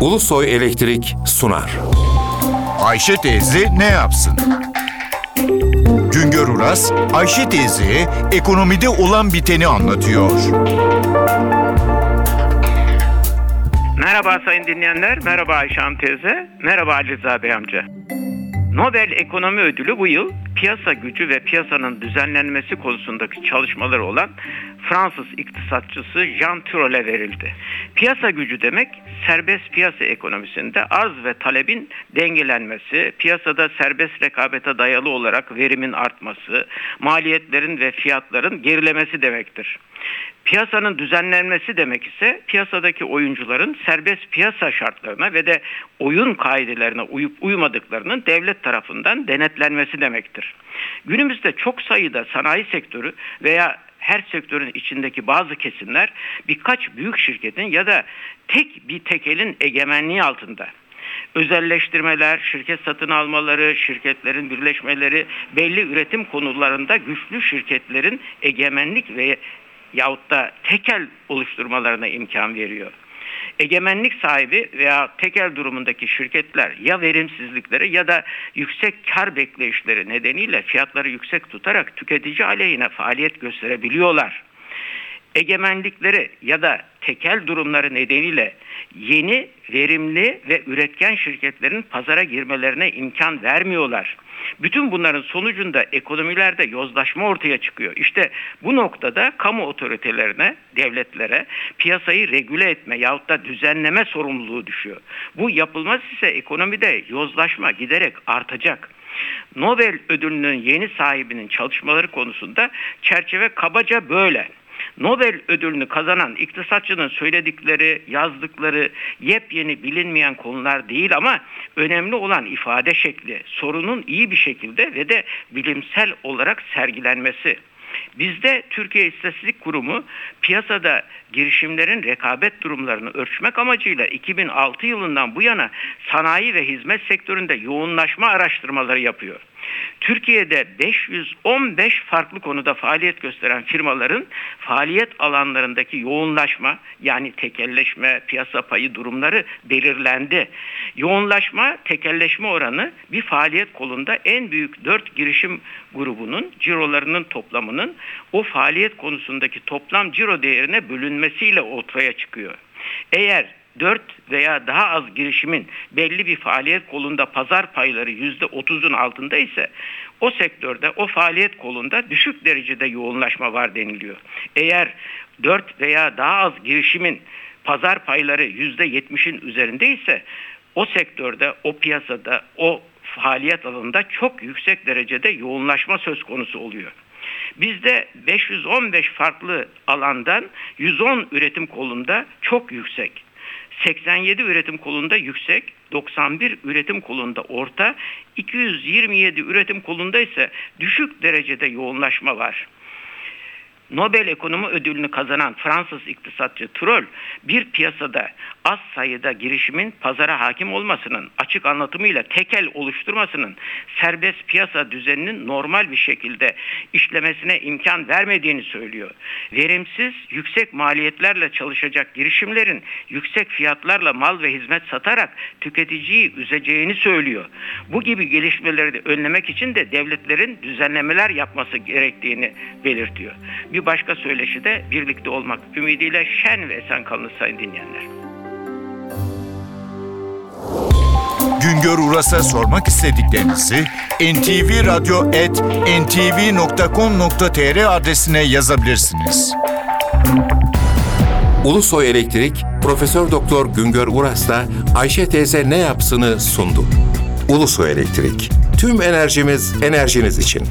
Ulusoy Elektrik sunar. Ayşe teyze ne yapsın? Güngör Uras, Ayşe teyze ekonomide olan biteni anlatıyor. Merhaba sayın dinleyenler, merhaba Ayşe Hanım teyze, merhaba Ali Rıza Bey amca. Nobel Ekonomi Ödülü bu yıl piyasa gücü ve piyasanın düzenlenmesi konusundaki çalışmaları olan Fransız iktisatçısı Jean Tirol'e verildi. Piyasa gücü demek serbest piyasa ekonomisinde arz ve talebin dengelenmesi, piyasada serbest rekabete dayalı olarak verimin artması, maliyetlerin ve fiyatların gerilemesi demektir. Piyasanın düzenlenmesi demek ise piyasadaki oyuncuların serbest piyasa şartlarına ve de oyun kaidelerine uyup uymadıklarının devlet tarafından denetlenmesi demektir. Günümüzde çok sayıda sanayi sektörü veya her sektörün içindeki bazı kesimler birkaç büyük şirketin ya da tek bir tekelin egemenliği altında özelleştirmeler, şirket satın almaları, şirketlerin birleşmeleri, belli üretim konularında güçlü şirketlerin egemenlik ve yahut da tekel oluşturmalarına imkan veriyor. Egemenlik sahibi veya tekel durumundaki şirketler ya verimsizlikleri ya da yüksek kar bekleyişleri nedeniyle fiyatları yüksek tutarak tüketici aleyhine faaliyet gösterebiliyorlar. Egemenlikleri ya da tekel durumları nedeniyle yeni, verimli ve üretken şirketlerin pazara girmelerine imkan vermiyorlar. Bütün bunların sonucunda ekonomilerde yozlaşma ortaya çıkıyor. İşte bu noktada kamu otoritelerine, devletlere piyasayı regüle etme yahut da düzenleme sorumluluğu düşüyor. Bu yapılmaz ise ekonomide yozlaşma giderek artacak. Nobel ödülünün yeni sahibinin çalışmaları konusunda çerçeve kabaca böyle. Nobel ödülünü kazanan iktisatçının söyledikleri, yazdıkları yepyeni bilinmeyen konular değil ama önemli olan ifade şekli, sorunun iyi bir şekilde ve de bilimsel olarak sergilenmesi. Bizde Türkiye İstatistik Kurumu piyasada girişimlerin rekabet durumlarını ölçmek amacıyla 2006 yılından bu yana sanayi ve hizmet sektöründe yoğunlaşma araştırmaları yapıyor. Türkiye'de 515 farklı konuda faaliyet gösteren firmaların faaliyet alanlarındaki yoğunlaşma yani tekelleşme, piyasa payı durumları belirlendi. Yoğunlaşma, tekelleşme oranı bir faaliyet kolunda en büyük 4 girişim grubunun cirolarının toplamının o faaliyet konusundaki toplam ciro değerine bölünmesiyle ortaya çıkıyor. Eğer 4 veya daha az girişimin belli bir faaliyet kolunda pazar payları %30'un altında ise o sektörde o faaliyet kolunda düşük derecede yoğunlaşma var deniliyor. Eğer 4 veya daha az girişimin pazar payları %70'in üzerinde ise o sektörde, o piyasada, o faaliyet alanında çok yüksek derecede yoğunlaşma söz konusu oluyor. Bizde 515 farklı alandan 110 üretim kolunda çok yüksek. 87 üretim kolunda yüksek, 91 üretim kolunda orta, 227 üretim kolunda ise düşük derecede yoğunlaşma var. Nobel Ekonomi Ödülünü kazanan Fransız iktisatçı Troll bir piyasada az sayıda girişimin pazara hakim olmasının, açık anlatımıyla tekel oluşturmasının, serbest piyasa düzeninin normal bir şekilde işlemesine imkan vermediğini söylüyor. Verimsiz, yüksek maliyetlerle çalışacak girişimlerin yüksek fiyatlarla mal ve hizmet satarak tüketiciyi üzeceğini söylüyor. Bu gibi gelişmeleri de önlemek için de devletlerin düzenlemeler yapması gerektiğini belirtiyor. Bir başka söyleşi de birlikte olmak ümidiyle şen ve esen kalınız sayın dinleyenler. Güngör Uras'a sormak istediklerinizi ntvradio.ntv.com.tr adresine yazabilirsiniz. Ulusoy Elektrik Profesör Doktor Güngör Uras'la Ayşe teyze ne yapsını sundu. Ulusoy Elektrik. Tüm enerjimiz enerjiniz için.